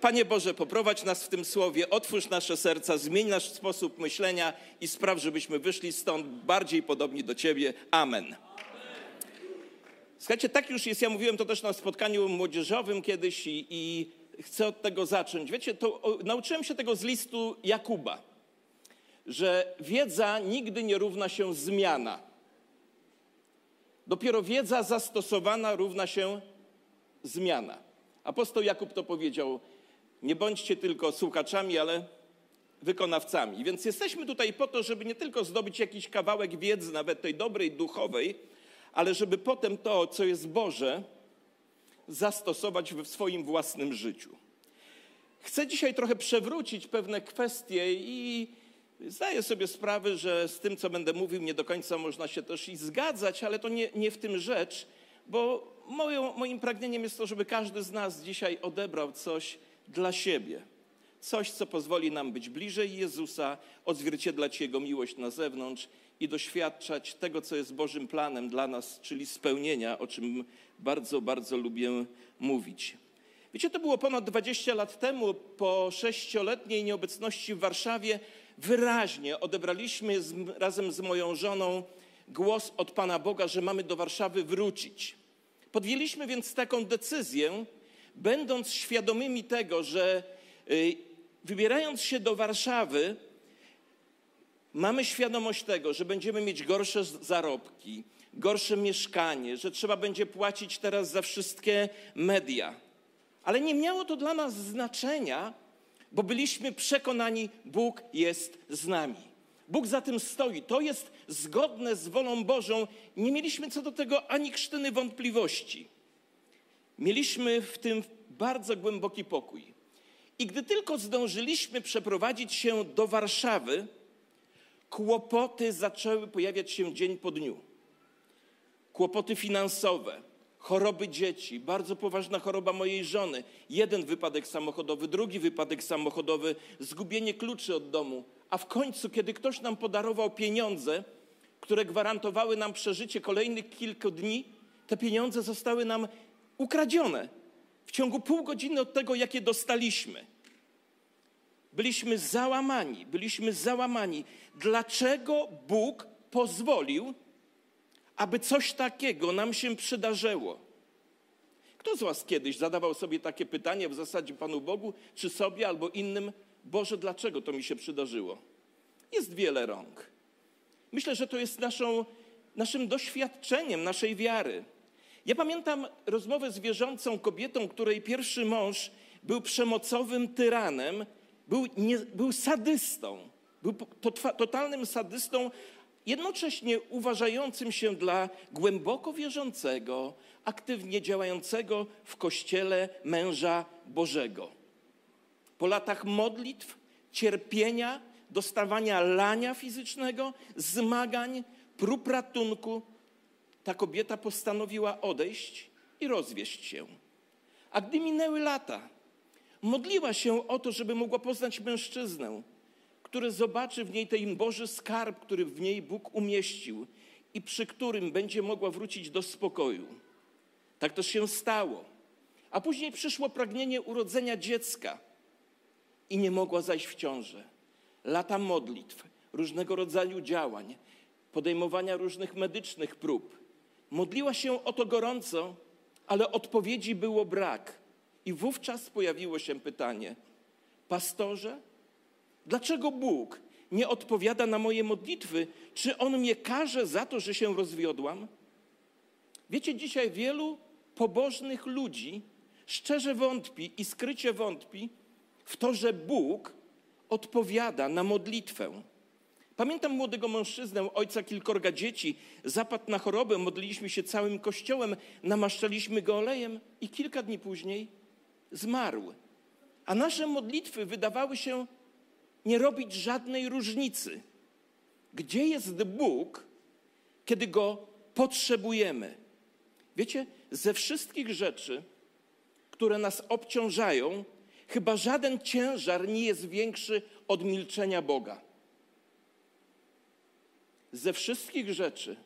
Panie Boże, poprowadź nas w tym słowie, otwórz nasze serca, zmień nasz sposób myślenia i spraw, żebyśmy wyszli stąd bardziej podobni do Ciebie. Amen. Słuchajcie, tak już jest, ja mówiłem to też na spotkaniu młodzieżowym kiedyś i, i chcę od tego zacząć. Wiecie, to, o, nauczyłem się tego z listu Jakuba, że wiedza nigdy nie równa się zmiana. Dopiero wiedza zastosowana równa się zmiana. Apostoł Jakub to powiedział, nie bądźcie tylko słuchaczami, ale wykonawcami. Więc jesteśmy tutaj po to, żeby nie tylko zdobyć jakiś kawałek wiedzy, nawet tej dobrej, duchowej, ale żeby potem to, co jest Boże, zastosować w swoim własnym życiu. Chcę dzisiaj trochę przewrócić pewne kwestie i zdaję sobie sprawę, że z tym, co będę mówił, nie do końca można się też i zgadzać, ale to nie, nie w tym rzecz, bo moją, moim pragnieniem jest to, żeby każdy z nas dzisiaj odebrał coś dla siebie. Coś, co pozwoli nam być bliżej Jezusa, odzwierciedlać Jego miłość na zewnątrz i doświadczać tego, co jest Bożym planem dla nas, czyli spełnienia, o czym bardzo, bardzo lubię mówić. Wiecie, to było ponad 20 lat temu, po sześcioletniej nieobecności w Warszawie, wyraźnie odebraliśmy z, razem z moją żoną głos od Pana Boga, że mamy do Warszawy wrócić. Podjęliśmy więc taką decyzję, będąc świadomymi tego, że y, wybierając się do Warszawy, mamy świadomość tego, że będziemy mieć gorsze zarobki, gorsze mieszkanie, że trzeba będzie płacić teraz za wszystkie media. Ale nie miało to dla nas znaczenia, bo byliśmy przekonani, Bóg jest z nami. Bóg za tym stoi. To jest zgodne z wolą Bożą. Nie mieliśmy co do tego ani krztyny wątpliwości. Mieliśmy w tym bardzo głęboki pokój. I gdy tylko zdążyliśmy przeprowadzić się do Warszawy, kłopoty zaczęły pojawiać się dzień po dniu. Kłopoty finansowe, choroby dzieci, bardzo poważna choroba mojej żony, jeden wypadek samochodowy, drugi wypadek samochodowy, zgubienie kluczy od domu, a w końcu, kiedy ktoś nam podarował pieniądze, które gwarantowały nam przeżycie kolejnych kilku dni, te pieniądze zostały nam ukradzione w ciągu pół godziny od tego, jakie dostaliśmy. Byliśmy załamani, byliśmy załamani. Dlaczego Bóg pozwolił, aby coś takiego nam się przydarzyło? Kto z Was kiedyś zadawał sobie takie pytanie w zasadzie Panu Bogu, czy sobie albo innym, Boże, dlaczego to mi się przydarzyło? Jest wiele rąk. Myślę, że to jest naszą, naszym doświadczeniem naszej wiary. Ja pamiętam rozmowę z wierzącą kobietą, której pierwszy mąż był przemocowym tyranem, był, nie, był sadystą, był to, totalnym sadystą, jednocześnie uważającym się dla głęboko wierzącego, aktywnie działającego w kościele męża Bożego. Po latach modlitw, cierpienia, dostawania lania fizycznego, zmagań, prób ratunku, ta kobieta postanowiła odejść i rozwieść się. A gdy minęły lata, modliła się o to, żeby mogła poznać mężczyznę, który zobaczy w niej ten Boży skarb, który w niej Bóg umieścił i przy którym będzie mogła wrócić do spokoju. Tak to się stało. A później przyszło pragnienie urodzenia dziecka i nie mogła zajść w ciążę. Lata modlitw, różnego rodzaju działań, podejmowania różnych medycznych prób. Modliła się o to gorąco, ale odpowiedzi było brak. I wówczas pojawiło się pytanie: Pastorze, dlaczego Bóg nie odpowiada na moje modlitwy? Czy On mnie karze za to, że się rozwiodłam? Wiecie, dzisiaj wielu pobożnych ludzi szczerze wątpi i skrycie wątpi w to, że Bóg odpowiada na modlitwę. Pamiętam młodego mężczyznę, ojca kilkorga dzieci, zapadł na chorobę, modliliśmy się całym kościołem, namaszczaliśmy go olejem i kilka dni później zmarł. A nasze modlitwy wydawały się nie robić żadnej różnicy. Gdzie jest Bóg, kiedy go potrzebujemy? Wiecie, ze wszystkich rzeczy, które nas obciążają, chyba żaden ciężar nie jest większy od milczenia Boga ze wszystkich rzeczy,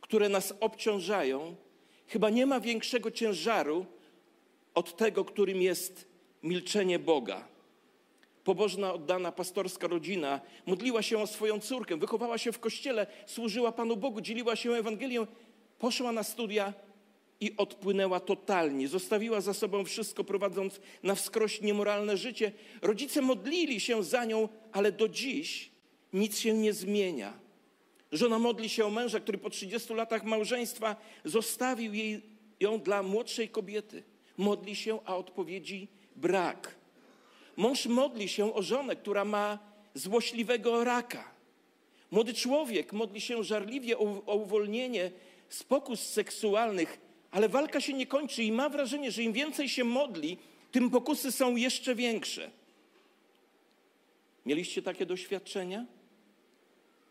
które nas obciążają, chyba nie ma większego ciężaru od tego, którym jest milczenie Boga. Pobożna, oddana pastorska rodzina modliła się o swoją córkę, wychowała się w kościele, służyła Panu Bogu, dzieliła się Ewangelią, poszła na studia i odpłynęła totalnie. Zostawiła za sobą wszystko, prowadząc na wskroś niemoralne życie. Rodzice modlili się za nią, ale do dziś nic się nie zmienia. Żona modli się o męża, który po 30 latach małżeństwa zostawił jej, ją dla młodszej kobiety. Modli się, a odpowiedzi brak. Mąż modli się o żonę, która ma złośliwego raka. Młody człowiek modli się żarliwie o, o uwolnienie z pokus seksualnych, ale walka się nie kończy i ma wrażenie, że im więcej się modli, tym pokusy są jeszcze większe. Mieliście takie doświadczenia?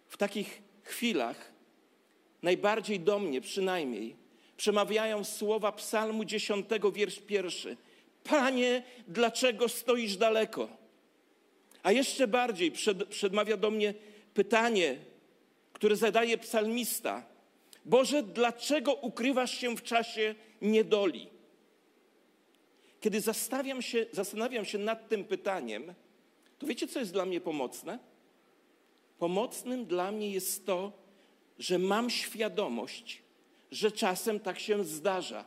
W takich chwilach najbardziej do mnie przynajmniej przemawiają słowa Psalmu 10, wiersz pierwszy. Panie, dlaczego stoisz daleko? A jeszcze bardziej przed, przedmawia do mnie pytanie, które zadaje psalmista. Boże, dlaczego ukrywasz się w czasie niedoli? Kiedy się, zastanawiam się nad tym pytaniem, to wiecie, co jest dla mnie pomocne? Pomocnym dla mnie jest to, że mam świadomość, że czasem tak się zdarza.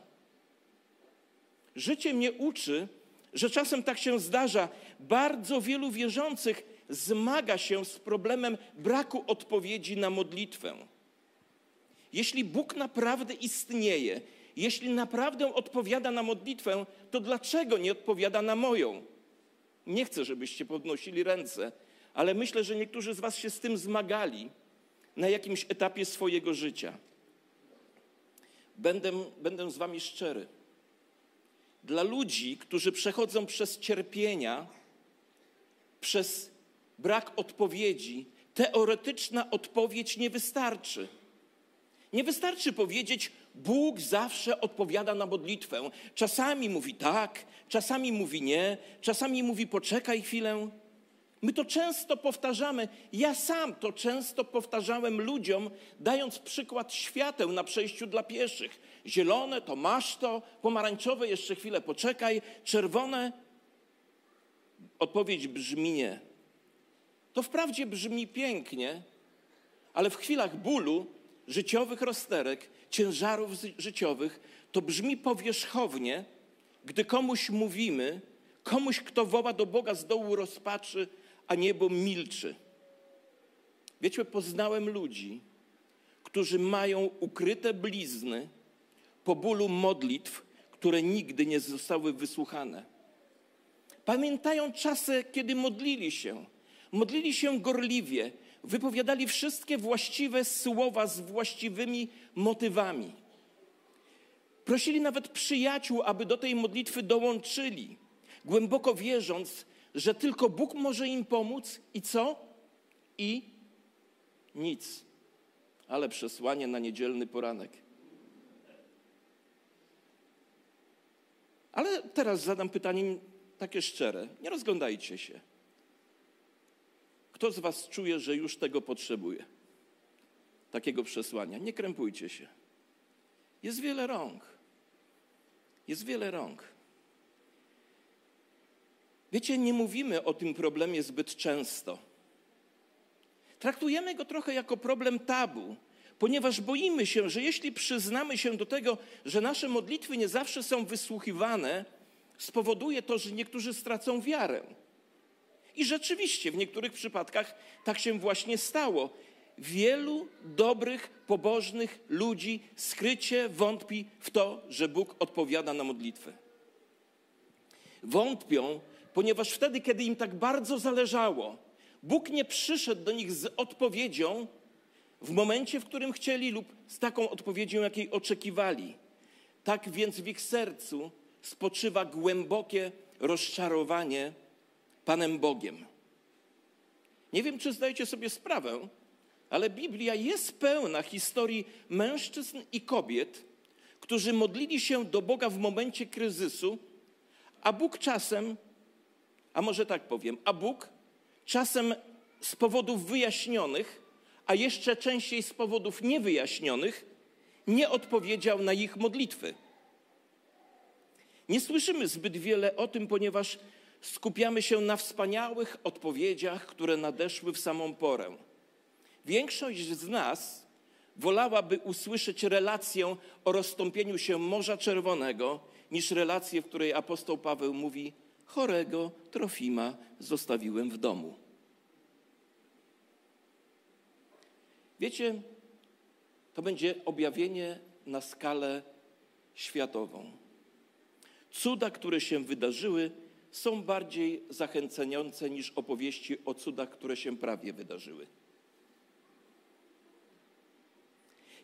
Życie mnie uczy, że czasem tak się zdarza. Bardzo wielu wierzących zmaga się z problemem braku odpowiedzi na modlitwę. Jeśli Bóg naprawdę istnieje, jeśli naprawdę odpowiada na modlitwę, to dlaczego nie odpowiada na moją? Nie chcę, żebyście podnosili ręce, ale myślę, że niektórzy z Was się z tym zmagali na jakimś etapie swojego życia. Będę, będę z Wami szczery. Dla ludzi, którzy przechodzą przez cierpienia, przez brak odpowiedzi, teoretyczna odpowiedź nie wystarczy. Nie wystarczy powiedzieć, Bóg zawsze odpowiada na modlitwę. Czasami mówi tak, czasami mówi nie, czasami mówi poczekaj chwilę. My to często powtarzamy. Ja sam to często powtarzałem ludziom, dając przykład świateł na przejściu dla pieszych. Zielone to masz to, pomarańczowe jeszcze chwilę poczekaj, czerwone. Odpowiedź brzmi nie. To wprawdzie brzmi pięknie, ale w chwilach bólu, życiowych rozterek, ciężarów życiowych, to brzmi powierzchownie, gdy komuś mówimy, komuś, kto woła do Boga z dołu rozpaczy, a niebo milczy. Wiecie, poznałem ludzi, którzy mają ukryte blizny po bólu modlitw, które nigdy nie zostały wysłuchane. Pamiętają czasy, kiedy modlili się. Modlili się gorliwie, wypowiadali wszystkie właściwe słowa z właściwymi motywami. Prosili nawet przyjaciół, aby do tej modlitwy dołączyli, głęboko wierząc, że tylko Bóg może im pomóc i co? I nic. Ale przesłanie na niedzielny poranek. Ale teraz zadam pytanie takie szczere. Nie rozglądajcie się. Kto z Was czuje, że już tego potrzebuje? Takiego przesłania. Nie krępujcie się. Jest wiele rąk. Jest wiele rąk. Wiecie, nie mówimy o tym problemie zbyt często. Traktujemy go trochę jako problem tabu, ponieważ boimy się, że jeśli przyznamy się do tego, że nasze modlitwy nie zawsze są wysłuchiwane, spowoduje to, że niektórzy stracą wiarę. I rzeczywiście w niektórych przypadkach tak się właśnie stało. Wielu dobrych, pobożnych ludzi skrycie wątpi w to, że Bóg odpowiada na modlitwę. Wątpią, ponieważ wtedy, kiedy im tak bardzo zależało, Bóg nie przyszedł do nich z odpowiedzią w momencie, w którym chcieli, lub z taką odpowiedzią, jakiej oczekiwali. Tak więc w ich sercu spoczywa głębokie rozczarowanie Panem Bogiem. Nie wiem, czy zdajecie sobie sprawę, ale Biblia jest pełna historii mężczyzn i kobiet, którzy modlili się do Boga w momencie kryzysu, a Bóg czasem a może tak powiem, a Bóg czasem z powodów wyjaśnionych, a jeszcze częściej z powodów niewyjaśnionych, nie odpowiedział na ich modlitwy. Nie słyszymy zbyt wiele o tym, ponieważ skupiamy się na wspaniałych odpowiedziach, które nadeszły w samą porę. Większość z nas wolałaby usłyszeć relację o rozstąpieniu się Morza Czerwonego, niż relację, w której apostoł Paweł mówi: Chorego Trofima zostawiłem w domu. Wiecie, to będzie objawienie na skalę światową. Cuda, które się wydarzyły, są bardziej zachęcające niż opowieści o cudach, które się prawie wydarzyły.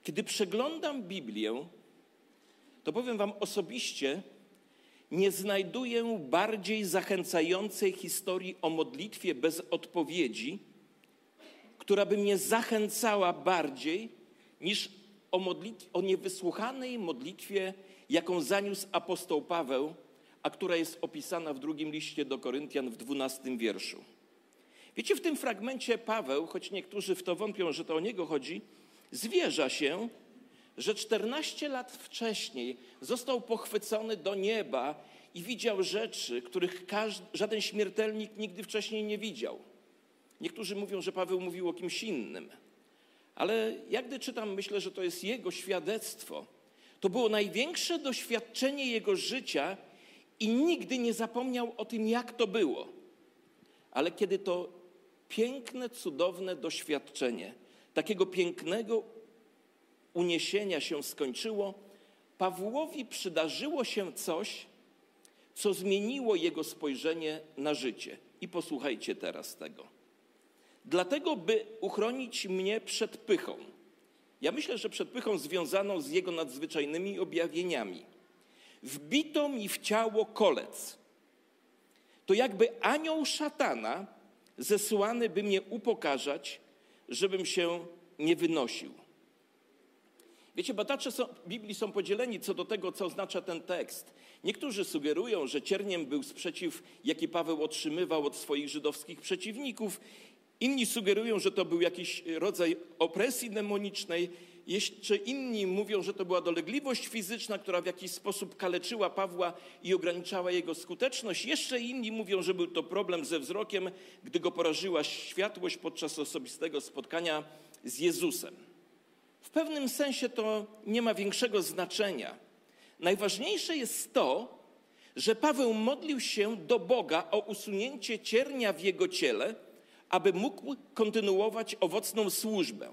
Kiedy przeglądam Biblię, to powiem Wam osobiście, nie znajduję bardziej zachęcającej historii o modlitwie bez odpowiedzi, która by mnie zachęcała bardziej niż o, o niewysłuchanej modlitwie, jaką zaniósł apostoł Paweł, a która jest opisana w drugim liście do Koryntian w dwunastym wierszu. Wiecie, w tym fragmencie Paweł, choć niektórzy w to wątpią, że to o niego chodzi, zwierza się, że 14 lat wcześniej został pochwycony do nieba i widział rzeczy, których każdy, żaden śmiertelnik nigdy wcześniej nie widział. Niektórzy mówią, że Paweł mówił o kimś innym. Ale jak gdy czytam, myślę, że to jest jego świadectwo. To było największe doświadczenie jego życia i nigdy nie zapomniał o tym, jak to było. Ale kiedy to piękne, cudowne doświadczenie, takiego pięknego uniesienia się skończyło, Pawłowi przydarzyło się coś, co zmieniło jego spojrzenie na życie. I posłuchajcie teraz tego. Dlatego, by uchronić mnie przed pychą. Ja myślę, że przed pychą związaną z jego nadzwyczajnymi objawieniami. Wbito mi w ciało kolec. To jakby anioł szatana zesłany, by mnie upokarzać, żebym się nie wynosił. Wiecie, badacze są, Biblii są podzieleni co do tego, co oznacza ten tekst. Niektórzy sugerują, że cierniem był sprzeciw, jaki Paweł otrzymywał od swoich żydowskich przeciwników. Inni sugerują, że to był jakiś rodzaj opresji demonicznej. Jeszcze inni mówią, że to była dolegliwość fizyczna, która w jakiś sposób kaleczyła Pawła i ograniczała jego skuteczność. Jeszcze inni mówią, że był to problem ze wzrokiem, gdy go porażyła światłość podczas osobistego spotkania z Jezusem. W pewnym sensie to nie ma większego znaczenia. Najważniejsze jest to, że Paweł modlił się do Boga o usunięcie ciernia w jego ciele, aby mógł kontynuować owocną służbę.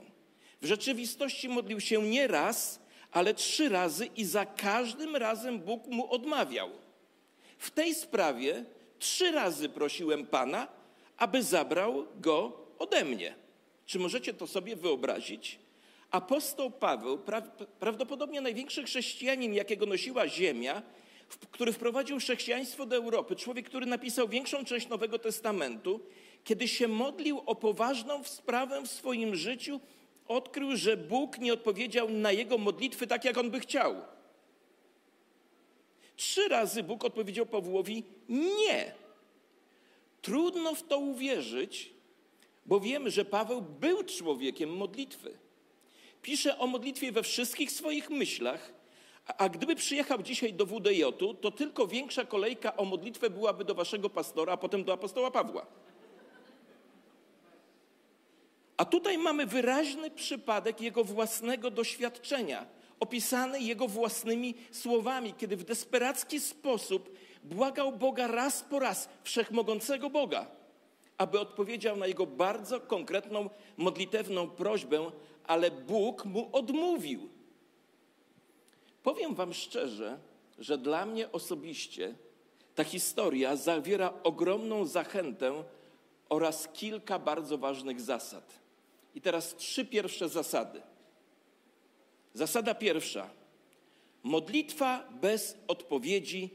W rzeczywistości modlił się nie raz, ale trzy razy i za każdym razem Bóg mu odmawiał. W tej sprawie trzy razy prosiłem Pana, aby zabrał go ode mnie. Czy możecie to sobie wyobrazić? Apostoł Paweł, pra, prawdopodobnie największy chrześcijanin, jakiego nosiła ziemia, który wprowadził chrześcijaństwo do Europy, człowiek, który napisał większą część Nowego Testamentu, kiedy się modlił o poważną sprawę w swoim życiu, odkrył, że Bóg nie odpowiedział na jego modlitwy tak, jak on by chciał. Trzy razy Bóg odpowiedział Pawłowi nie. Trudno w to uwierzyć, bo wiemy, że Paweł był człowiekiem modlitwy. Pisze o modlitwie we wszystkich swoich myślach, a gdyby przyjechał dzisiaj do WDJ-u, to tylko większa kolejka o modlitwę byłaby do waszego pastora, a potem do apostoła Pawła. A tutaj mamy wyraźny przypadek jego własnego doświadczenia, opisany jego własnymi słowami, kiedy w desperacki sposób błagał Boga raz po raz, wszechmogącego Boga, aby odpowiedział na jego bardzo konkretną modlitewną prośbę, ale Bóg mu odmówił. Powiem Wam szczerze, że dla mnie osobiście ta historia zawiera ogromną zachętę oraz kilka bardzo ważnych zasad. I teraz trzy pierwsze zasady. Zasada pierwsza. Modlitwa bez odpowiedzi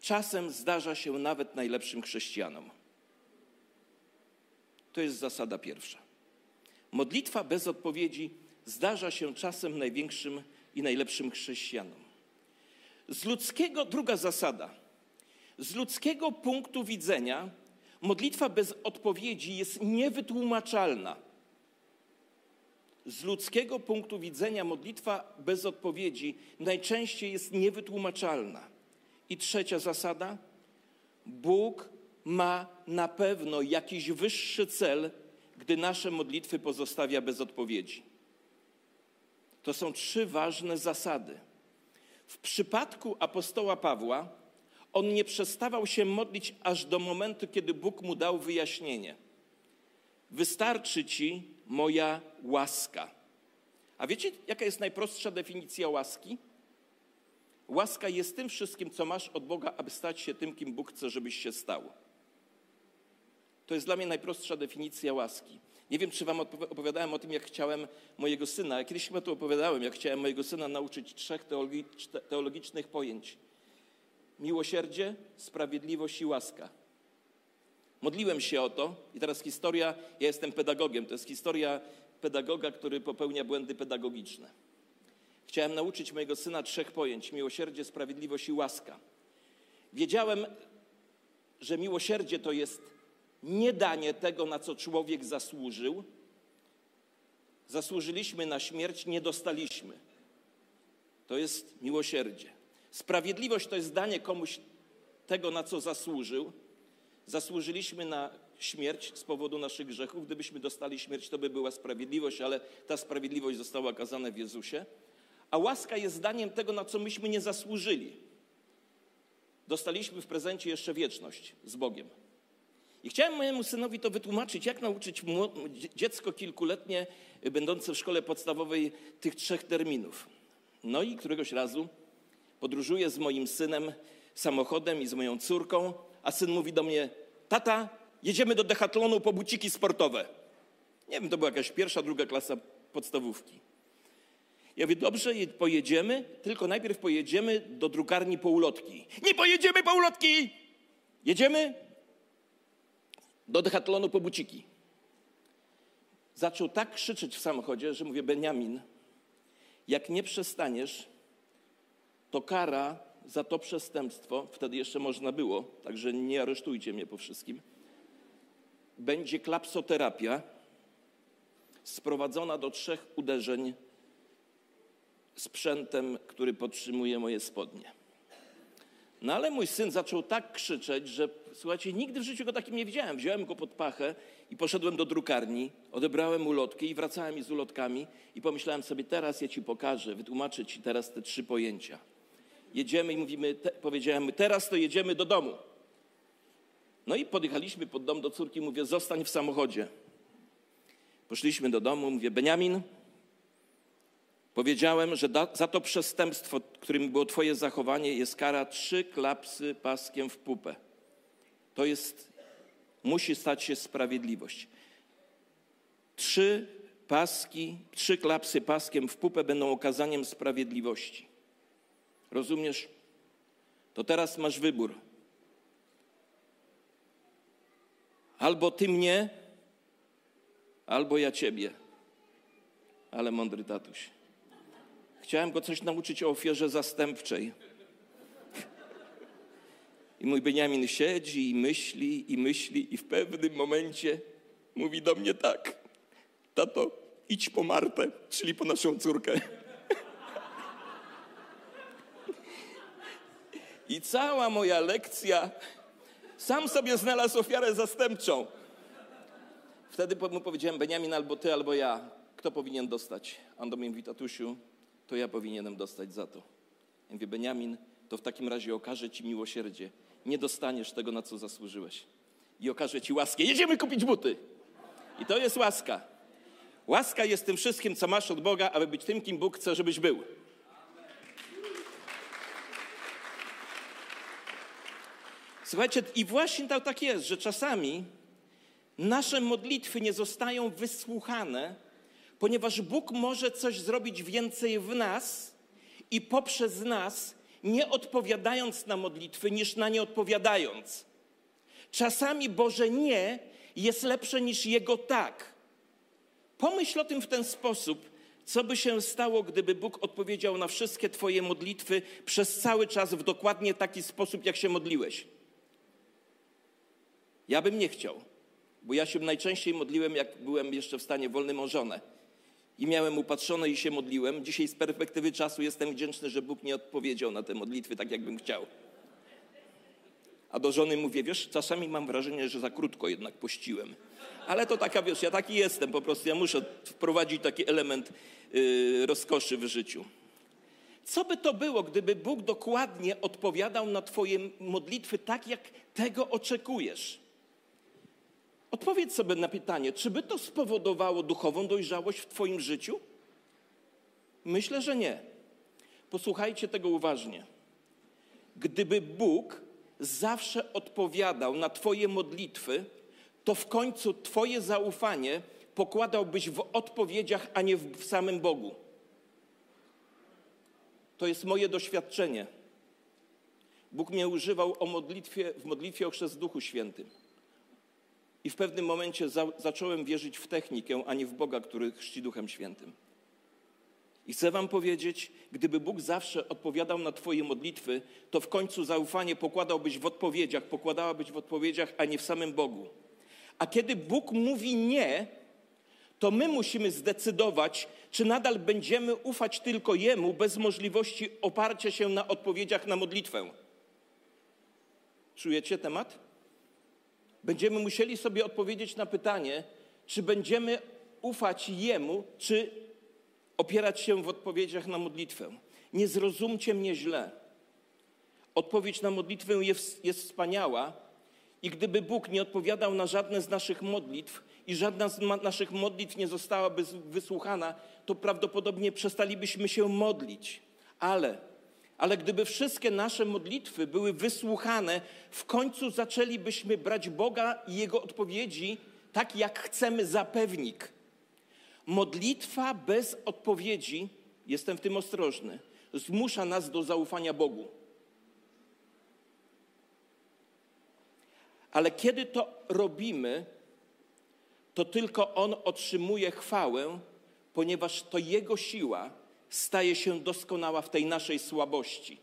czasem zdarza się nawet najlepszym chrześcijanom. To jest zasada pierwsza. Modlitwa bez odpowiedzi zdarza się czasem największym i najlepszym chrześcijanom. Z ludzkiego, druga zasada. Z ludzkiego punktu widzenia modlitwa bez odpowiedzi jest niewytłumaczalna. Z ludzkiego punktu widzenia modlitwa bez odpowiedzi najczęściej jest niewytłumaczalna. I trzecia zasada. Bóg ma na pewno jakiś wyższy cel, gdy nasze modlitwy pozostawia bez odpowiedzi. To są trzy ważne zasady. W przypadku apostoła Pawła on nie przestawał się modlić aż do momentu, kiedy Bóg mu dał wyjaśnienie. Wystarczy ci moja łaska. A wiecie, jaka jest najprostsza definicja łaski? Łaska jest tym wszystkim, co masz od Boga, aby stać się tym, kim Bóg chce, żebyś się stał. To jest dla mnie najprostsza definicja łaski. Nie wiem, czy wam opowiadałem o tym, jak chciałem mojego syna, kiedyś chyba to opowiadałem, jak chciałem mojego syna nauczyć trzech teologicznych pojęć. Miłosierdzie, sprawiedliwość i łaska. Modliłem się o to i teraz historia, ja jestem pedagogiem, to jest historia pedagoga, który popełnia błędy pedagogiczne. Chciałem nauczyć mojego syna trzech pojęć: miłosierdzie, sprawiedliwość i łaska. Wiedziałem, że miłosierdzie to jest nie danie tego, na co człowiek zasłużył. Zasłużyliśmy na śmierć, nie dostaliśmy. To jest miłosierdzie. Sprawiedliwość to jest danie komuś tego, na co zasłużył. Zasłużyliśmy na śmierć z powodu naszych grzechów. Gdybyśmy dostali śmierć, to by była sprawiedliwość, ale ta sprawiedliwość została okazana w Jezusie. A łaska jest zdaniem tego, na co myśmy nie zasłużyli. Dostaliśmy w prezencie jeszcze wieczność z Bogiem. I chciałem mojemu synowi to wytłumaczyć, jak nauczyć dziecko kilkuletnie, będące w szkole podstawowej, tych trzech terminów. No i któregoś razu podróżuję z moim synem samochodem i z moją córką, a syn mówi do mnie: Tata, jedziemy do dechatlonu po buciki sportowe. Nie wiem, to była jakaś pierwsza, druga klasa podstawówki. Ja mówię, dobrze, pojedziemy, tylko najpierw pojedziemy do drukarni po ulotki. Nie pojedziemy po ulotki! Jedziemy do dechatlonu po buciki. Zaczął tak krzyczeć w samochodzie, że mówię, Beniamin, jak nie przestaniesz, to kara za to przestępstwo, wtedy jeszcze można było, także nie aresztujcie mnie po wszystkim, będzie klapsoterapia sprowadzona do trzech uderzeń sprzętem, który podtrzymuje moje spodnie. No ale mój syn zaczął tak krzyczeć, że słuchajcie, nigdy w życiu go takim nie widziałem. Wziąłem go pod pachę i poszedłem do drukarni, odebrałem ulotki i wracałem z ulotkami i pomyślałem sobie, teraz ja ci pokażę, wytłumaczę ci teraz te trzy pojęcia. Jedziemy i mówimy, te, powiedziałem, teraz to jedziemy do domu. No i podjechaliśmy pod dom do córki, mówię, zostań w samochodzie. Poszliśmy do domu, mówię, Beniamin, Powiedziałem, że da, za to przestępstwo, którym było Twoje zachowanie, jest kara trzy klapsy paskiem w pupę. To jest, musi stać się sprawiedliwość. Trzy paski, trzy klapsy paskiem w pupę będą okazaniem sprawiedliwości. Rozumiesz? To teraz masz wybór. Albo ty mnie, albo ja ciebie. Ale mądry tatuś. Chciałem go coś nauczyć o ofierze zastępczej. I mój Beniamin siedzi i myśli, i myśli, i w pewnym momencie mówi do mnie tak: Tato, idź po Martę, czyli po naszą córkę. I cała moja lekcja, sam sobie znalazł ofiarę zastępczą. Wtedy mu powiedziałem, Beniamin, albo ty, albo ja. Kto powinien dostać? On do mnie mówi, tatusiu, to ja powinienem dostać za to. Ja mówię, Beniamin, to w takim razie okaże ci miłosierdzie. Nie dostaniesz tego, na co zasłużyłeś. I okaże ci łaskę. Jedziemy kupić buty. I to jest łaska. Łaska jest tym wszystkim, co masz od Boga, aby być tym, kim Bóg chce, żebyś był. Słuchajcie, i właśnie to tak jest, że czasami nasze modlitwy nie zostają wysłuchane, ponieważ Bóg może coś zrobić więcej w nas i poprzez nas, nie odpowiadając na modlitwy, niż na nie odpowiadając. Czasami Boże nie jest lepsze niż Jego tak. Pomyśl o tym w ten sposób, co by się stało, gdyby Bóg odpowiedział na wszystkie Twoje modlitwy przez cały czas w dokładnie taki sposób, jak się modliłeś. Ja bym nie chciał, bo ja się najczęściej modliłem, jak byłem jeszcze w stanie wolnym o żonę i miałem upatrzone i się modliłem. Dzisiaj z perspektywy czasu jestem wdzięczny, że Bóg nie odpowiedział na te modlitwy tak, jakbym chciał. A do żony mówię, wiesz, czasami mam wrażenie, że za krótko jednak pościłem. Ale to taka, wiesz, ja taki jestem po prostu, ja muszę wprowadzić taki element yy, rozkoszy w życiu. Co by to było, gdyby Bóg dokładnie odpowiadał na Twoje modlitwy tak, jak tego oczekujesz? Odpowiedz sobie na pytanie, czy by to spowodowało duchową dojrzałość w Twoim życiu? Myślę, że nie. Posłuchajcie tego uważnie. Gdyby Bóg zawsze odpowiadał na Twoje modlitwy, to w końcu Twoje zaufanie pokładałbyś w odpowiedziach, a nie w samym Bogu. To jest moje doświadczenie. Bóg mnie używał o modlitwie, w modlitwie o chrzest Duchu Świętym. I w pewnym momencie za, zacząłem wierzyć w technikę, a nie w Boga, który chrzci Duchem Świętym. I chcę Wam powiedzieć, gdyby Bóg zawsze odpowiadał na Twoje modlitwy, to w końcu zaufanie pokładałbyś w odpowiedziach, pokładałabyś w odpowiedziach, a nie w samym Bogu. A kiedy Bóg mówi nie, to my musimy zdecydować, czy nadal będziemy ufać tylko Jemu bez możliwości oparcia się na odpowiedziach na modlitwę. Czujecie temat? Będziemy musieli sobie odpowiedzieć na pytanie, czy będziemy ufać Jemu, czy opierać się w odpowiedziach na modlitwę. Nie zrozumcie mnie źle. Odpowiedź na modlitwę jest, jest wspaniała i gdyby Bóg nie odpowiadał na żadne z naszych modlitw i żadna z naszych modlitw nie zostałaby wysłuchana, to prawdopodobnie przestalibyśmy się modlić. Ale, ale gdyby wszystkie nasze modlitwy były wysłuchane, w końcu zaczęlibyśmy brać Boga i Jego odpowiedzi tak, jak chcemy za pewnik. Modlitwa bez odpowiedzi, jestem w tym ostrożny, zmusza nas do zaufania Bogu. Ale kiedy to robimy, to tylko On otrzymuje chwałę, ponieważ to Jego siła staje się doskonała w tej naszej słabości.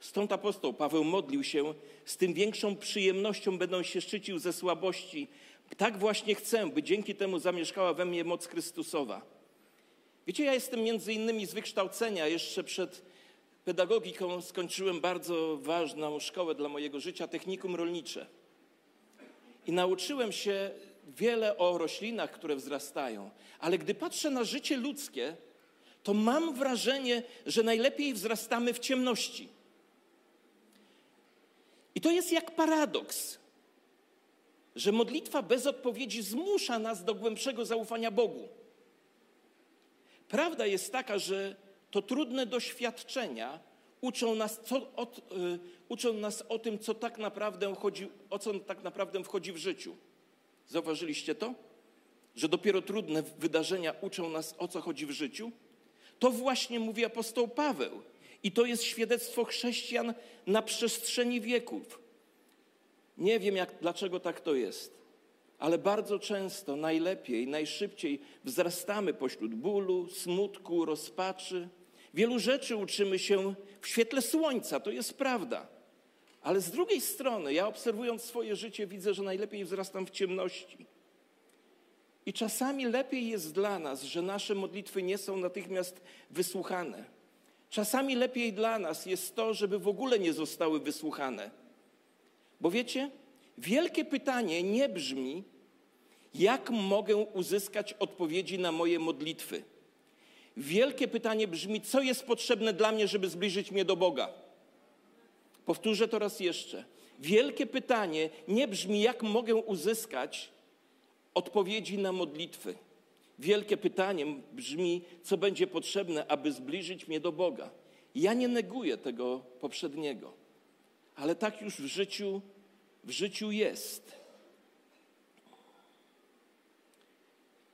Stąd apostoł Paweł modlił się, z tym większą przyjemnością będą się szczycił ze słabości, tak właśnie chcę, by dzięki temu zamieszkała we mnie moc Chrystusowa. Wiecie, ja jestem między innymi z wykształcenia, jeszcze przed pedagogiką skończyłem bardzo ważną szkołę dla mojego życia, technikum rolnicze. I nauczyłem się wiele o roślinach, które wzrastają, ale gdy patrzę na życie ludzkie, to mam wrażenie, że najlepiej wzrastamy w ciemności. I to jest jak paradoks że modlitwa bez odpowiedzi zmusza nas do głębszego zaufania Bogu. Prawda jest taka, że to trudne doświadczenia uczą nas, co, o, y, uczą nas o tym, co tak naprawdę chodzi, o co tak naprawdę wchodzi w życiu. Zauważyliście to? Że dopiero trudne wydarzenia uczą nas, o co chodzi w życiu? To właśnie mówi apostoł Paweł. I to jest świadectwo chrześcijan na przestrzeni wieków. Nie wiem, jak, dlaczego tak to jest, ale bardzo często, najlepiej, najszybciej wzrastamy pośród bólu, smutku, rozpaczy. Wielu rzeczy uczymy się w świetle słońca, to jest prawda. Ale z drugiej strony, ja obserwując swoje życie, widzę, że najlepiej wzrastam w ciemności. I czasami lepiej jest dla nas, że nasze modlitwy nie są natychmiast wysłuchane. Czasami lepiej dla nas jest to, żeby w ogóle nie zostały wysłuchane. Bo wiecie, wielkie pytanie nie brzmi, jak mogę uzyskać odpowiedzi na moje modlitwy. Wielkie pytanie brzmi, co jest potrzebne dla mnie, żeby zbliżyć mnie do Boga. Powtórzę to raz jeszcze. Wielkie pytanie nie brzmi, jak mogę uzyskać odpowiedzi na modlitwy. Wielkie pytanie brzmi, co będzie potrzebne, aby zbliżyć mnie do Boga. Ja nie neguję tego poprzedniego ale tak już w życiu, w życiu jest.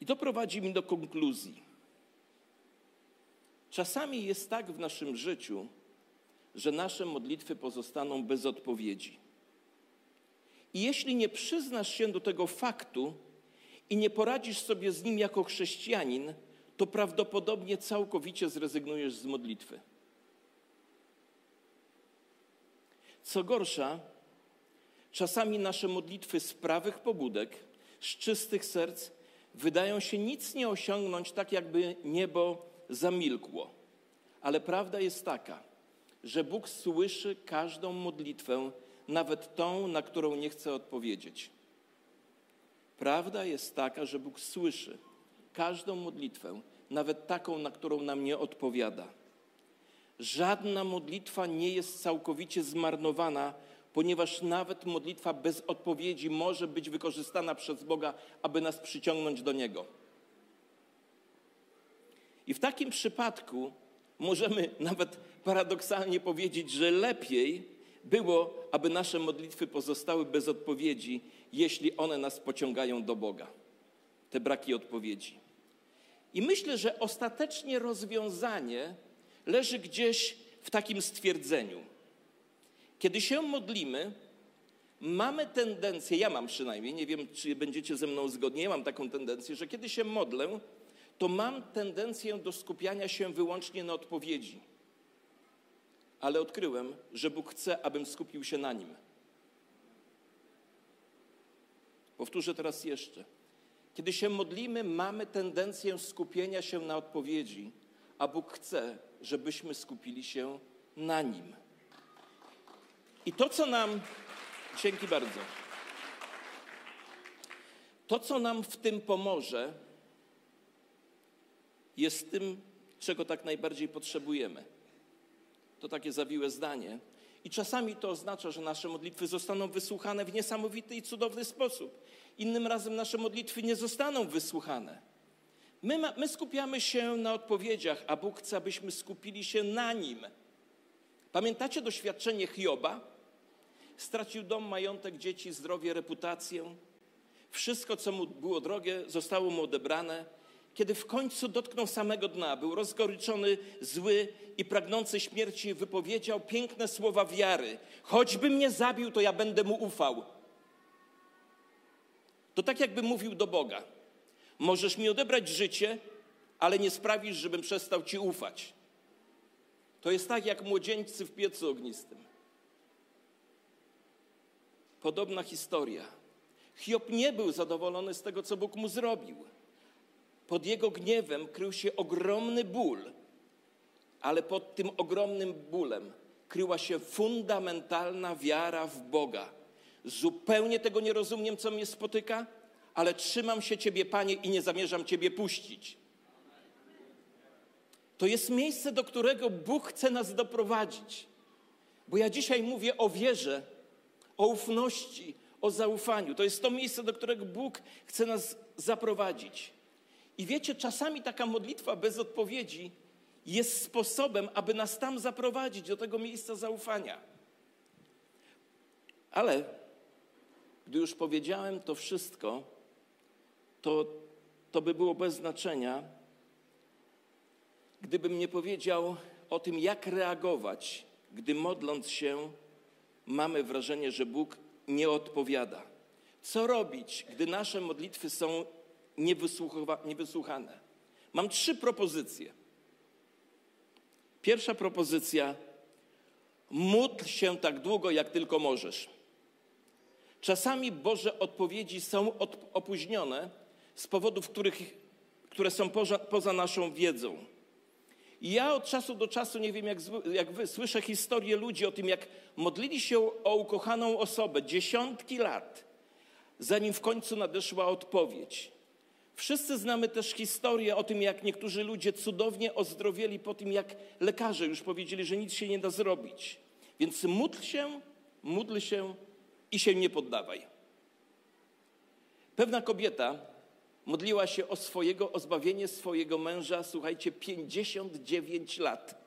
I to prowadzi mi do konkluzji. Czasami jest tak w naszym życiu, że nasze modlitwy pozostaną bez odpowiedzi. I jeśli nie przyznasz się do tego faktu i nie poradzisz sobie z nim jako chrześcijanin, to prawdopodobnie całkowicie zrezygnujesz z modlitwy. Co gorsza, czasami nasze modlitwy z prawych pobudek, z czystych serc, wydają się nic nie osiągnąć, tak jakby niebo zamilkło. Ale prawda jest taka, że Bóg słyszy każdą modlitwę nawet tą, na którą nie chcę odpowiedzieć. Prawda jest taka, że Bóg słyszy każdą modlitwę, nawet taką, na którą nam nie odpowiada. Żadna modlitwa nie jest całkowicie zmarnowana, ponieważ nawet modlitwa bez odpowiedzi może być wykorzystana przez Boga, aby nas przyciągnąć do Niego. I w takim przypadku możemy nawet paradoksalnie powiedzieć, że lepiej było, aby nasze modlitwy pozostały bez odpowiedzi, jeśli one nas pociągają do Boga. Te braki odpowiedzi. I myślę, że ostatecznie rozwiązanie leży gdzieś w takim stwierdzeniu. Kiedy się modlimy, mamy tendencję, ja mam przynajmniej, nie wiem, czy będziecie ze mną zgodni, ja mam taką tendencję, że kiedy się modlę, to mam tendencję do skupiania się wyłącznie na odpowiedzi. Ale odkryłem, że Bóg chce, abym skupił się na nim. Powtórzę teraz jeszcze. Kiedy się modlimy, mamy tendencję skupienia się na odpowiedzi, a Bóg chce, żebyśmy skupili się na nim. I to, co nam. Dzięki bardzo. To, co nam w tym pomoże, jest tym, czego tak najbardziej potrzebujemy. To takie zawiłe zdanie. I czasami to oznacza, że nasze modlitwy zostaną wysłuchane w niesamowity i cudowny sposób. Innym razem nasze modlitwy nie zostaną wysłuchane. My, ma, my skupiamy się na odpowiedziach, a Bóg chce, abyśmy skupili się na Nim. Pamiętacie doświadczenie Hioba? Stracił dom, majątek, dzieci, zdrowie, reputację. Wszystko, co mu było drogie, zostało mu odebrane. Kiedy w końcu dotknął samego dna, był rozgoryczony, zły i pragnący śmierci, wypowiedział piękne słowa wiary: Choćby mnie zabił, to ja będę mu ufał. To tak, jakby mówił do Boga: Możesz mi odebrać życie, ale nie sprawisz, żebym przestał ci ufać. To jest tak, jak młodzieńcy w piecu ognistym. Podobna historia. Hiob nie był zadowolony z tego, co Bóg mu zrobił. Pod jego gniewem krył się ogromny ból, ale pod tym ogromnym bólem kryła się fundamentalna wiara w Boga. Zupełnie tego nie rozumiem, co mnie spotyka, ale trzymam się Ciebie, Panie, i nie zamierzam Ciebie puścić. To jest miejsce, do którego Bóg chce nas doprowadzić. Bo ja dzisiaj mówię o wierze, o ufności, o zaufaniu. To jest to miejsce, do którego Bóg chce nas zaprowadzić. I wiecie, czasami taka modlitwa bez odpowiedzi jest sposobem, aby nas tam zaprowadzić, do tego miejsca zaufania. Ale gdy już powiedziałem to wszystko, to, to by było bez znaczenia, gdybym nie powiedział o tym, jak reagować, gdy modląc się, mamy wrażenie, że Bóg nie odpowiada. Co robić, gdy nasze modlitwy są niewysłuchane? Mam trzy propozycje. Pierwsza propozycja: módl się tak długo, jak tylko możesz. Czasami Boże odpowiedzi są opóźnione z powodów, których, które są poza, poza naszą wiedzą. Ja od czasu do czasu, nie wiem jak, jak wy, słyszę historie ludzi o tym, jak modlili się o ukochaną osobę dziesiątki lat, zanim w końcu nadeszła odpowiedź. Wszyscy znamy też historię o tym, jak niektórzy ludzie cudownie ozdrowieli po tym, jak lekarze już powiedzieli, że nic się nie da zrobić. Więc módl się, módl się i się nie poddawaj. Pewna kobieta modliła się o swojego, o zbawienie swojego męża, słuchajcie, 59 lat.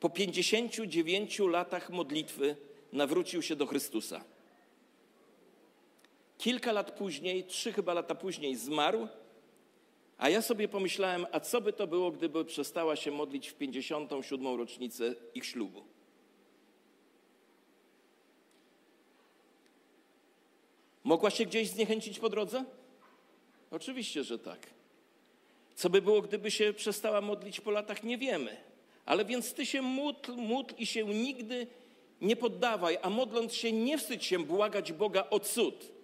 Po 59 latach modlitwy nawrócił się do Chrystusa. Kilka lat później, trzy chyba lata później zmarł, a ja sobie pomyślałem, a co by to było, gdyby przestała się modlić w 57. rocznicę ich ślubu? Mogła się gdzieś zniechęcić po drodze? Oczywiście, że tak. Co by było, gdyby się przestała modlić po latach, nie wiemy. Ale więc ty się módl, módl i się nigdy nie poddawaj, a modląc się nie wstydź się błagać Boga o cud.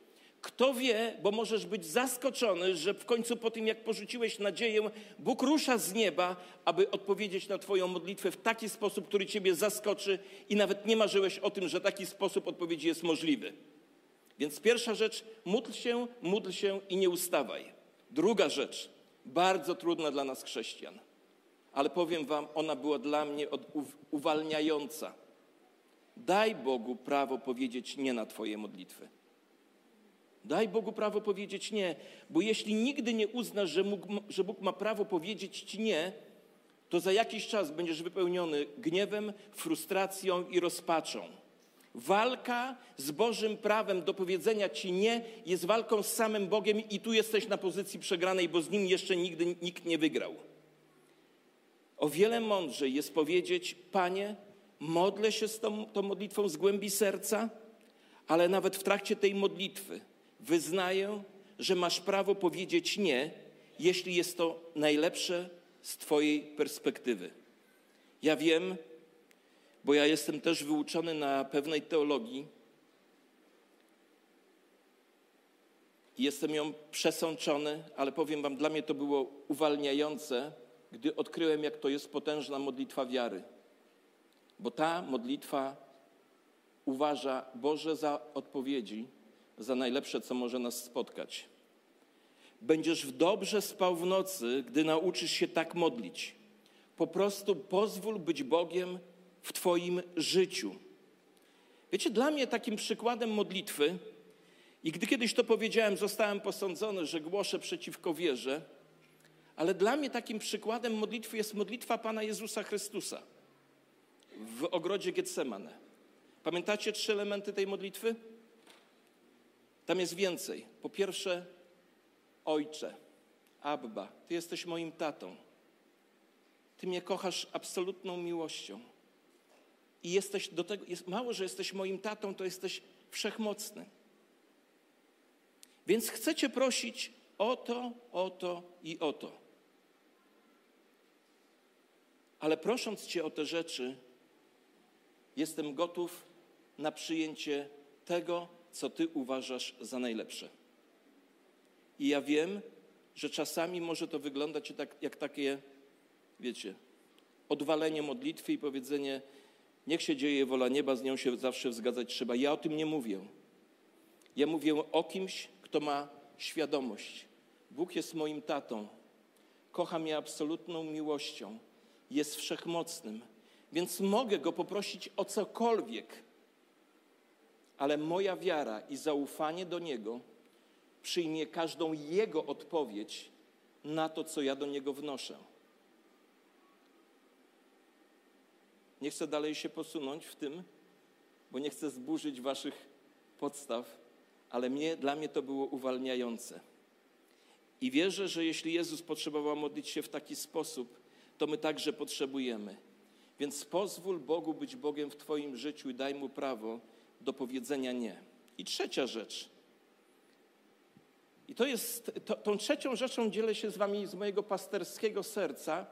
Kto wie, bo możesz być zaskoczony, że w końcu po tym, jak porzuciłeś nadzieję, Bóg rusza z nieba, aby odpowiedzieć na Twoją modlitwę w taki sposób, który Ciebie zaskoczy i nawet nie marzyłeś o tym, że taki sposób odpowiedzi jest możliwy. Więc pierwsza rzecz, módl się, módl się i nie ustawaj. Druga rzecz, bardzo trudna dla nas chrześcijan, ale powiem Wam, ona była dla mnie uwalniająca. Daj Bogu prawo powiedzieć nie na Twoje modlitwy. Daj Bogu prawo powiedzieć nie, bo jeśli nigdy nie uznasz, że, mógł, że Bóg ma prawo powiedzieć ci nie, to za jakiś czas będziesz wypełniony gniewem, frustracją i rozpaczą. Walka z Bożym prawem do powiedzenia ci nie jest walką z samym Bogiem i tu jesteś na pozycji przegranej, bo z nim jeszcze nigdy nikt nie wygrał. O wiele mądrzej jest powiedzieć: Panie, modlę się z tą, tą modlitwą z głębi serca, ale nawet w trakcie tej modlitwy wyznaję, że masz prawo powiedzieć nie, jeśli jest to najlepsze z Twojej perspektywy. Ja wiem, bo ja jestem też wyuczony na pewnej teologii. Jestem ją przesączony, ale powiem Wam, dla mnie to było uwalniające, gdy odkryłem, jak to jest potężna modlitwa wiary. Bo ta modlitwa uważa Boże za odpowiedzi za najlepsze, co może nas spotkać. Będziesz w dobrze spał w nocy, gdy nauczysz się tak modlić. Po prostu pozwól być Bogiem w Twoim życiu. Wiecie, dla mnie takim przykładem modlitwy, i gdy kiedyś to powiedziałem, zostałem posądzony, że głoszę przeciwko wierze, ale dla mnie takim przykładem modlitwy jest modlitwa Pana Jezusa Chrystusa w ogrodzie Getsemane. Pamiętacie trzy elementy tej modlitwy? Tam jest więcej. Po pierwsze, Ojcze, Abba, Ty jesteś moim tatą. Ty mnie kochasz absolutną miłością. I jesteś do tego, jest, mało, że jesteś moim tatą, to jesteś wszechmocny. Więc chcę Cię prosić o to, o to i o to. Ale prosząc Cię o te rzeczy, jestem gotów na przyjęcie tego, co Ty uważasz za najlepsze. I ja wiem, że czasami może to wyglądać tak, jak takie, wiecie, odwalenie modlitwy i powiedzenie, niech się dzieje wola nieba, z nią się zawsze zgadzać trzeba. Ja o tym nie mówię. Ja mówię o kimś, kto ma świadomość. Bóg jest moim tatą. Kocha mnie absolutną miłością. Jest wszechmocnym. Więc mogę go poprosić o cokolwiek, ale moja wiara i zaufanie do Niego przyjmie każdą Jego odpowiedź na to, co ja do Niego wnoszę. Nie chcę dalej się posunąć w tym, bo nie chcę zburzyć Waszych podstaw, ale mnie, dla mnie to było uwalniające. I wierzę, że jeśli Jezus potrzebował modlić się w taki sposób, to my także potrzebujemy. Więc pozwól Bogu być Bogiem w Twoim życiu i daj Mu prawo, do powiedzenia nie. I trzecia rzecz. I to jest, to, tą trzecią rzeczą dzielę się z wami z mojego pasterskiego serca,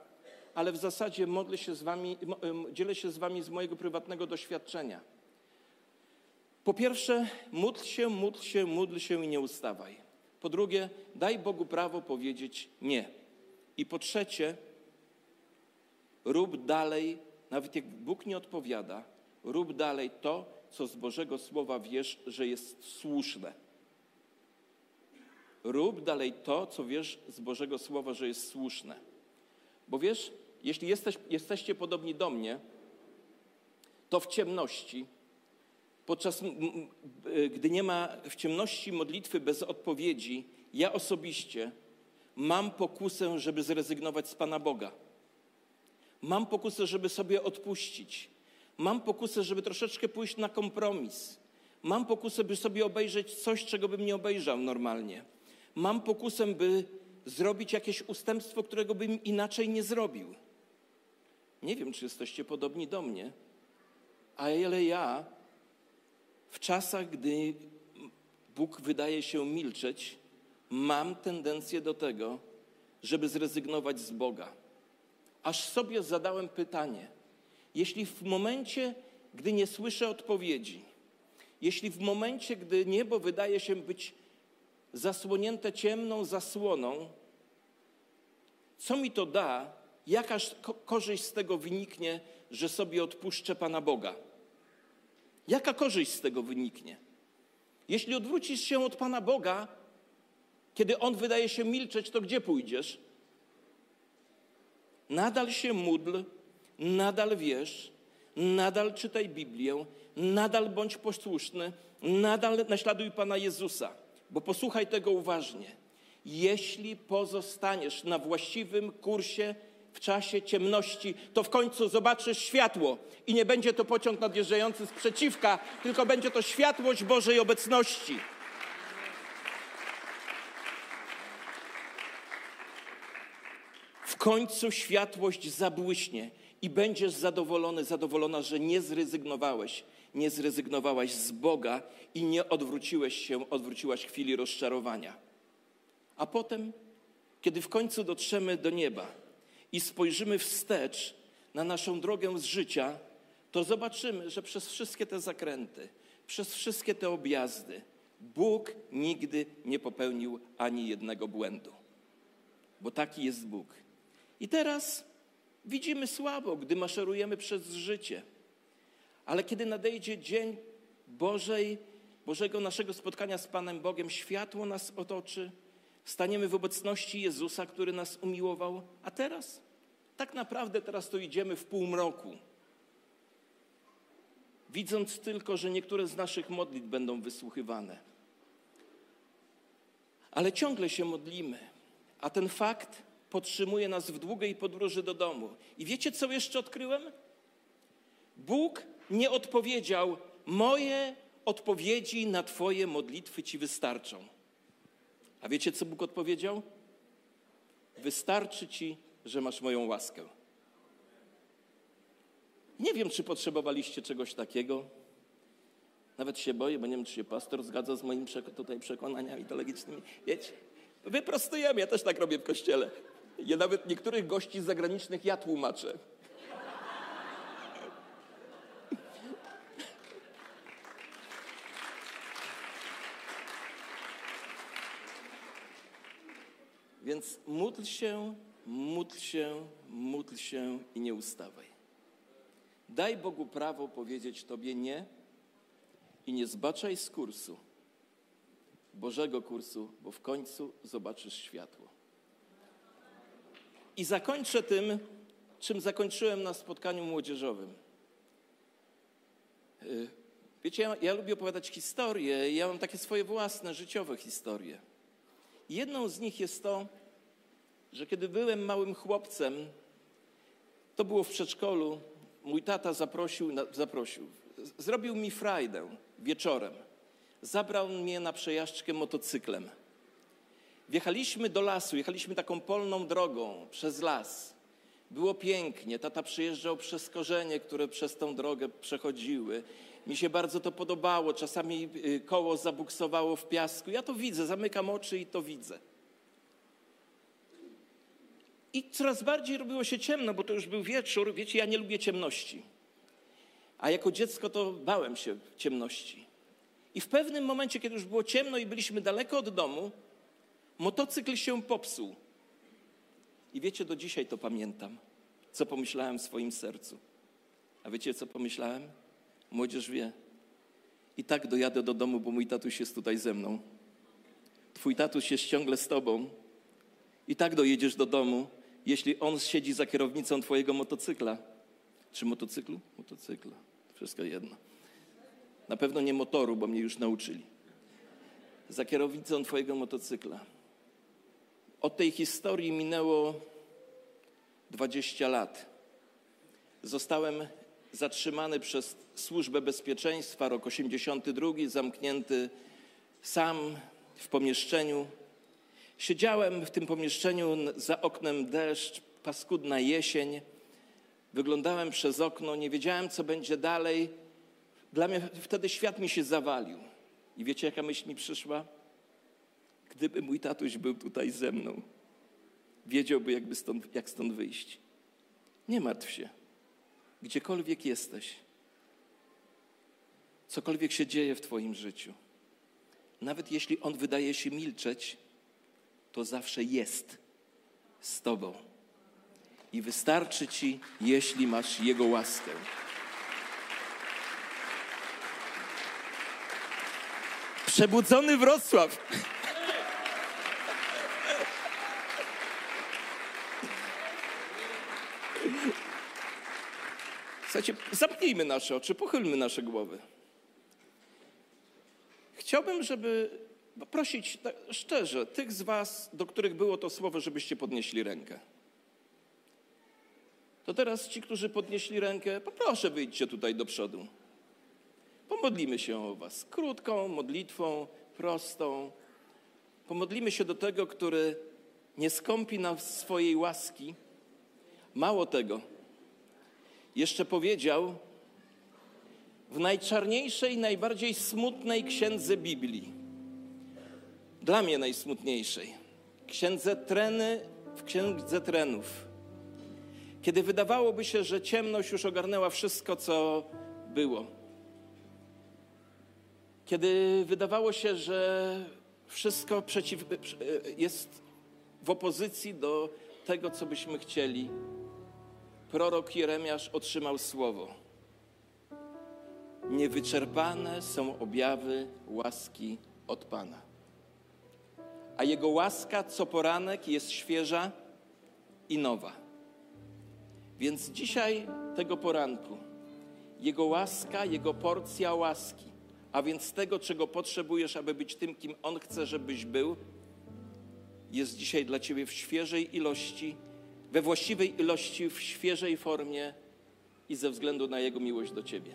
ale w zasadzie modlę się z wami, dzielę się z wami z mojego prywatnego doświadczenia. Po pierwsze, módl się, módl się, módl się i nie ustawaj. Po drugie, daj Bogu prawo powiedzieć nie. I po trzecie, rób dalej, nawet jak Bóg nie odpowiada, rób dalej to, co z Bożego Słowa wiesz, że jest słuszne. Rób dalej to, co wiesz z Bożego Słowa, że jest słuszne. Bo wiesz, jeśli jesteś, jesteście podobni do mnie, to w ciemności, podczas gdy nie ma w ciemności modlitwy bez odpowiedzi, ja osobiście mam pokusę, żeby zrezygnować z Pana Boga. Mam pokusę, żeby sobie odpuścić. Mam pokusę, żeby troszeczkę pójść na kompromis. Mam pokusę, by sobie obejrzeć coś, czego bym nie obejrzał normalnie. Mam pokusę, by zrobić jakieś ustępstwo, którego bym inaczej nie zrobił. Nie wiem, czy jesteście podobni do mnie, ale ja w czasach, gdy Bóg wydaje się milczeć, mam tendencję do tego, żeby zrezygnować z Boga. Aż sobie zadałem pytanie – jeśli w momencie, gdy nie słyszę odpowiedzi, jeśli w momencie, gdy niebo wydaje się być zasłonięte ciemną zasłoną, co mi to da, jakaż korzyść z tego wyniknie, że sobie odpuszczę Pana Boga? Jaka korzyść z tego wyniknie? Jeśli odwrócisz się od Pana Boga, kiedy On wydaje się milczeć, to gdzie pójdziesz? Nadal się módl, nadal wierz, nadal czytaj Biblię, nadal bądź posłuszny, nadal naśladuj Pana Jezusa, bo posłuchaj tego uważnie. Jeśli pozostaniesz na właściwym kursie w czasie ciemności, to w końcu zobaczysz światło i nie będzie to pociąg nadjeżdżający z przeciwka, tylko będzie to światłość Bożej obecności. W końcu światłość zabłyśnie i będziesz zadowolony, zadowolona, że nie zrezygnowałeś, nie zrezygnowałaś z Boga i nie odwróciłeś się, odwróciłaś chwili rozczarowania. A potem, kiedy w końcu dotrzemy do nieba i spojrzymy wstecz na naszą drogę z życia, to zobaczymy, że przez wszystkie te zakręty, przez wszystkie te objazdy, Bóg nigdy nie popełnił ani jednego błędu. Bo taki jest Bóg. I teraz widzimy słabo, gdy maszerujemy przez życie. Ale kiedy nadejdzie dzień Bożej, Bożego naszego spotkania z Panem Bogiem, światło nas otoczy, staniemy w obecności Jezusa, który nas umiłował. A teraz? Tak naprawdę teraz to idziemy w półmroku. Widząc tylko, że niektóre z naszych modlitw będą wysłuchiwane. Ale ciągle się modlimy. A ten fakt podtrzymuje nas w długiej podróży do domu. I wiecie, co jeszcze odkryłem? Bóg nie odpowiedział: Moje odpowiedzi na Twoje modlitwy Ci wystarczą. A wiecie, co Bóg odpowiedział? Wystarczy Ci, że masz moją łaskę. Nie wiem, czy potrzebowaliście czegoś takiego. Nawet się boję, bo nie wiem, czy się pastor zgadza z moimi tutaj przekonaniami teologicznymi. Wiecie, wyprostujemy, ja też tak robię w kościele. Ja nawet niektórych gości zagranicznych ja tłumaczę. Więc módl się, módl się, módl się i nie ustawaj. Daj Bogu prawo powiedzieć Tobie nie i nie zbaczaj z kursu, Bożego kursu, bo w końcu zobaczysz światło. I zakończę tym, czym zakończyłem na spotkaniu młodzieżowym. Y, wiecie, ja, ja lubię opowiadać historie, ja mam takie swoje własne, życiowe historie. Jedną z nich jest to, że kiedy byłem małym chłopcem, to było w przedszkolu, mój tata zaprosił, zaprosił zrobił mi frajdę wieczorem. Zabrał mnie na przejażdżkę motocyklem. Wjechaliśmy do lasu, jechaliśmy taką polną drogą przez las. Było pięknie, tata przyjeżdżał przez korzenie, które przez tą drogę przechodziły. Mi się bardzo to podobało, czasami y, koło zabuksowało w piasku. Ja to widzę, zamykam oczy i to widzę. I coraz bardziej robiło się ciemno, bo to już był wieczór. Wiecie, ja nie lubię ciemności. A jako dziecko to bałem się ciemności. I w pewnym momencie, kiedy już było ciemno i byliśmy daleko od domu, motocykl się popsuł. I wiecie, do dzisiaj to pamiętam, co pomyślałem w swoim sercu. A wiecie, co pomyślałem? Młodzież wie. I tak dojadę do domu, bo mój tatuś jest tutaj ze mną. Twój tatuś jest ciągle z tobą. I tak dojedziesz do domu, jeśli on siedzi za kierownicą twojego motocykla. Czy motocyklu? Motocykla. Wszystko jedno. Na pewno nie motoru, bo mnie już nauczyli. Za kierownicą twojego motocykla. Od tej historii minęło 20 lat. Zostałem zatrzymany przez Służbę Bezpieczeństwa, rok 82, zamknięty sam w pomieszczeniu. Siedziałem w tym pomieszczeniu, za oknem deszcz, paskudna jesień. Wyglądałem przez okno, nie wiedziałem, co będzie dalej. Dla mnie wtedy świat mi się zawalił. I wiecie, jaka myśl mi przyszła? Gdyby mój tatuś był tutaj ze mną, wiedziałby, jakby stąd, jak stąd wyjść. Nie martw się. Gdziekolwiek jesteś, cokolwiek się dzieje w Twoim życiu, nawet jeśli on wydaje się milczeć, to zawsze jest z Tobą. I wystarczy Ci, jeśli masz Jego łaskę. Przebudzony Wrocław. Słuchajcie, nasze oczy, pochylmy nasze głowy. Chciałbym, żeby prosić szczerze tych z Was, do których było to słowo, żebyście podnieśli rękę. To teraz ci, którzy podnieśli rękę, poproszę wyjdźcie tutaj do przodu. Pomodlimy się o Was krótką modlitwą, prostą. Pomodlimy się do tego, który nie skąpi nam swojej łaski. Mało tego, jeszcze powiedział w najczarniejszej, najbardziej smutnej księdze Biblii, dla mnie najsmutniejszej, księdze Treny, w księdze Trenów, kiedy wydawałoby się, że ciemność już ogarnęła wszystko, co było. Kiedy wydawało się, że wszystko przeciw, jest w opozycji do tego, co byśmy chcieli, prorok Jeremiasz otrzymał słowo. Niewyczerpane są objawy łaski od Pana. A Jego łaska co poranek jest świeża i nowa. Więc dzisiaj, tego poranku, Jego łaska, Jego porcja łaski, a więc tego, czego potrzebujesz, aby być tym, kim On chce, żebyś był, jest dzisiaj dla Ciebie w świeżej ilości we właściwej ilości, w świeżej formie i ze względu na Jego miłość do Ciebie.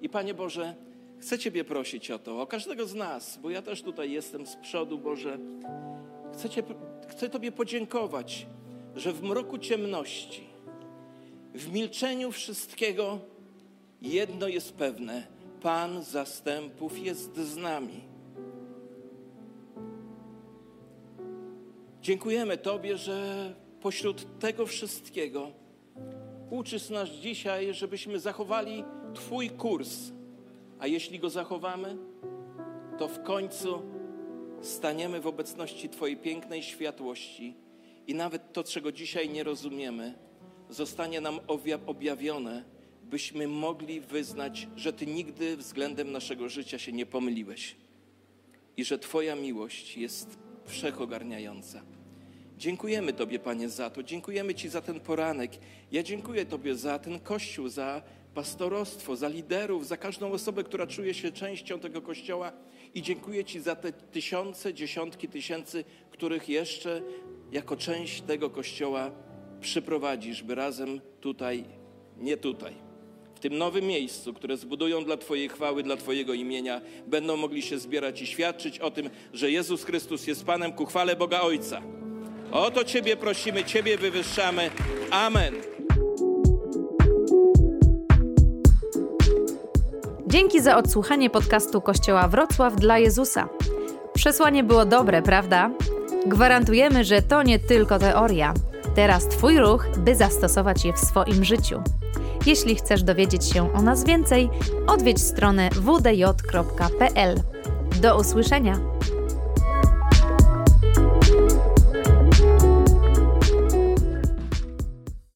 I Panie Boże, chcę Ciebie prosić o to, o każdego z nas, bo ja też tutaj jestem z przodu, Boże. Chcę, Cię, chcę Tobie podziękować, że w mroku ciemności, w milczeniu wszystkiego, jedno jest pewne: Pan zastępów jest z nami. Dziękujemy Tobie, że pośród tego wszystkiego uczysz nas dzisiaj, żebyśmy zachowali Twój kurs. A jeśli go zachowamy, to w końcu staniemy w obecności Twojej pięknej światłości i nawet to, czego dzisiaj nie rozumiemy, zostanie nam objawione, byśmy mogli wyznać, że Ty nigdy względem naszego życia się nie pomyliłeś i że Twoja miłość jest wszechogarniająca. Dziękujemy Tobie, Panie, za to. Dziękujemy Ci za ten poranek. Ja dziękuję Tobie za ten kościół, za pastorostwo, za liderów, za każdą osobę, która czuje się częścią tego kościoła. I dziękuję Ci za te tysiące, dziesiątki tysięcy, których jeszcze jako część tego kościoła przyprowadzisz, by razem tutaj, nie tutaj, w tym nowym miejscu, które zbudują dla Twojej chwały, dla Twojego imienia, będą mogli się zbierać i świadczyć o tym, że Jezus Chrystus jest Panem ku chwale Boga Ojca. O to Ciebie prosimy, Ciebie wywyższamy. Amen. Dzięki za odsłuchanie podcastu Kościoła Wrocław dla Jezusa. Przesłanie było dobre, prawda? Gwarantujemy, że to nie tylko teoria. Teraz Twój ruch, by zastosować je w swoim życiu. Jeśli chcesz dowiedzieć się o nas więcej, odwiedź stronę wdj.pl. Do usłyszenia!